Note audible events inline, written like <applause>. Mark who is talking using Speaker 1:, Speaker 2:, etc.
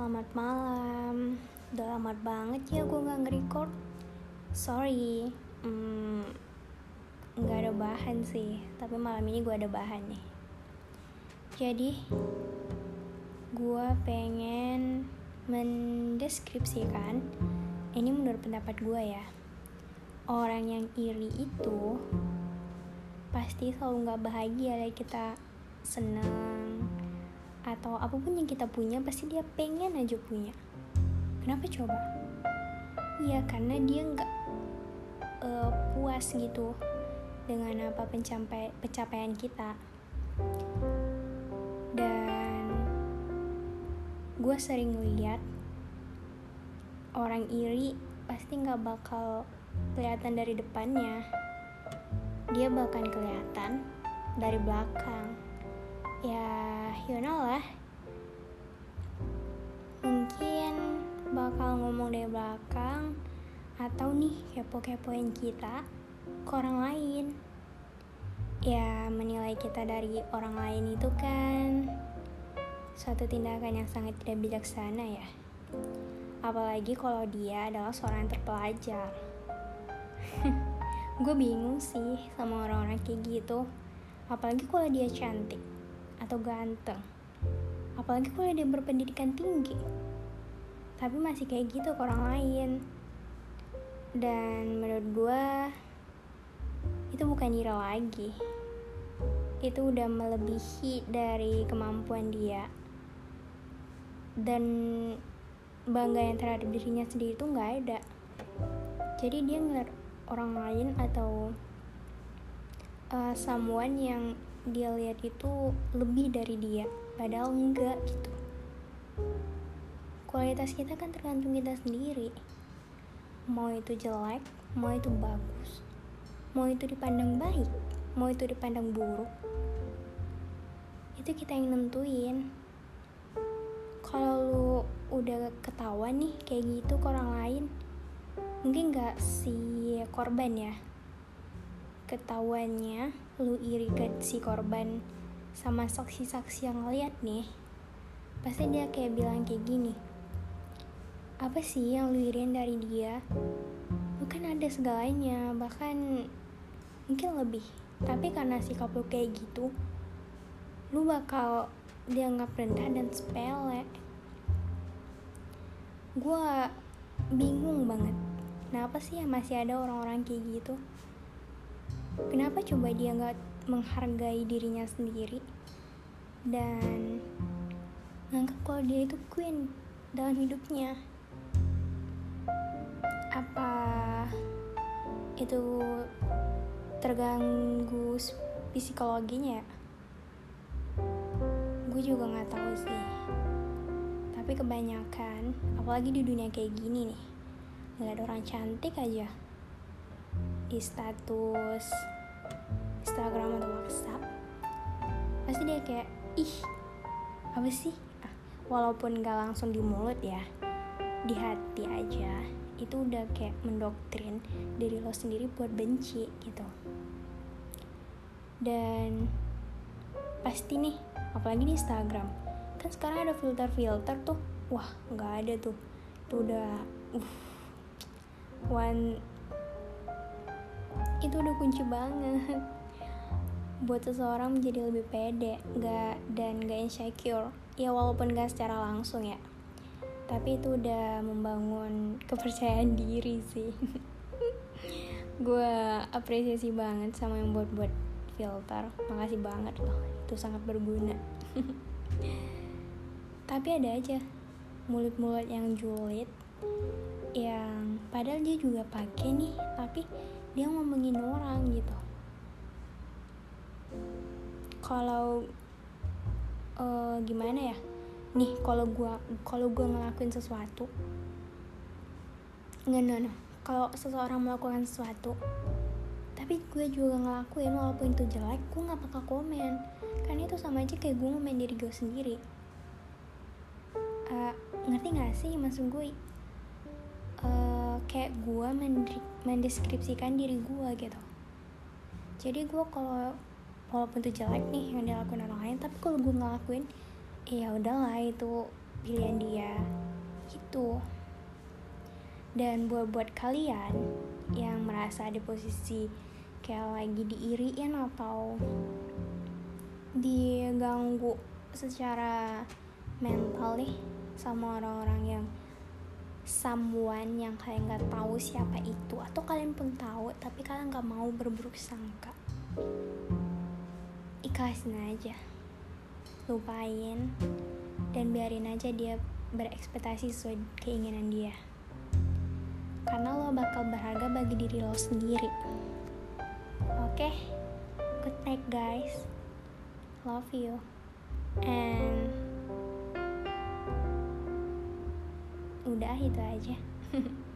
Speaker 1: Selamat malam. Udah lama banget ya gue gak nge-record. Sorry, hmm, nggak ada bahan sih. Tapi malam ini gue ada bahan nih. Jadi, gue pengen mendeskripsikan ini menurut pendapat gue ya. Orang yang iri itu pasti selalu nggak bahagia lah kita senang atau apa pun yang kita punya pasti dia pengen aja punya. Kenapa coba? Ya karena dia nggak uh, puas gitu dengan apa pencapaian pencapaian kita. Dan gue sering lihat orang iri pasti nggak bakal kelihatan dari depannya. Dia bahkan kelihatan dari belakang ya you know lah. Mungkin bakal ngomong dari belakang atau nih kepo-kepoin kita ke orang lain. Ya menilai kita dari orang lain itu kan suatu tindakan yang sangat tidak bijaksana ya. Apalagi kalau dia adalah seorang yang terpelajar. <laughs> Gue bingung sih sama orang-orang kayak gitu. Apalagi kalau dia cantik atau ganteng. Apalagi kalau dia berpendidikan tinggi. Tapi masih kayak gitu ke orang lain. Dan menurut gue itu bukan ira lagi. Itu udah melebihi dari kemampuan dia. Dan bangga yang terhadap dirinya sendiri itu nggak ada. Jadi dia ngeliat orang lain atau uh, someone yang dia lihat itu lebih dari dia padahal enggak gitu. Kualitas kita kan tergantung kita sendiri. Mau itu jelek mau itu bagus mau itu dipandang baik mau itu dipandang buruk itu kita yang nentuin. Kalau lu udah ketahuan nih kayak gitu ke orang lain mungkin gak si korban ya ketahuannya lu iri ke si korban sama saksi-saksi yang lihat nih pasti dia kayak bilang kayak gini apa sih yang lu iriin dari dia? Lu kan ada segalanya bahkan mungkin lebih. Tapi karena sikap lu kayak gitu lu bakal dianggap rendah dan sepele. Gue bingung banget kenapa sih ya masih ada orang-orang kayak gitu kenapa coba dia nggak menghargai dirinya sendiri? Dan nganggap kalau dia itu queen dalam hidupnya. Apa itu terganggu psikologinya ya? Gue juga nggak tahu sih. Tapi kebanyakan apalagi di dunia kayak gini nih ngeliat orang cantik aja di status Instagram atau WhatsApp pasti dia kayak ih apa sih? Ah, walaupun gak langsung di mulut ya di hati aja itu udah kayak mendoktrin diri lo sendiri buat benci gitu. Dan pasti nih apalagi di Instagram kan sekarang ada filter-filter tuh wah nggak ada tuh itu udah uh one itu udah kunci banget. Buat seseorang menjadi lebih pede gak dan gak insecure. Ya walaupun gak secara langsung ya. Tapi itu udah membangun kepercayaan <laughs> diri sih. <laughs> Gue apresiasi banget sama yang buat buat filter. Makasih banget loh itu sangat berguna. <laughs> Tapi ada aja mulut-mulut yang julid yang padahal dia juga pakai nih tapi dia ngomongin orang gitu. Kalau uh, gimana ya? Nih kalau gua kalau gua ngelakuin sesuatu nggak no, no. kalau seseorang melakukan sesuatu tapi gue juga ngelakuin walaupun itu jelek gue nggak bakal komen. Karena itu sama aja kayak gue ngomen diri gue sendiri. Uh, ngerti gak sih maksud gue kayak gue mendeskripsikan diri gue gitu. Jadi gue kalau walaupun itu jelek nih yang dilakuin orang lain tapi kalau gue ngelakuin ya udahlah itu pilihan dia. Gitu. Dan buat buat kalian yang merasa di posisi kayak lagi diiriin atau diganggu secara mental nih sama orang-orang yang someone yang kalian nggak tahu siapa itu atau kalian pun tahu tapi kalian nggak mau berburuk sangka. Ikhlasin aja. Lupain dan biarin aja dia berekspektasi sesuai keinginan dia. Karena lo bakal berharga bagi diri lo sendiri. Oke? Okay? good night guys. Love you. And udah itu aja <laughs>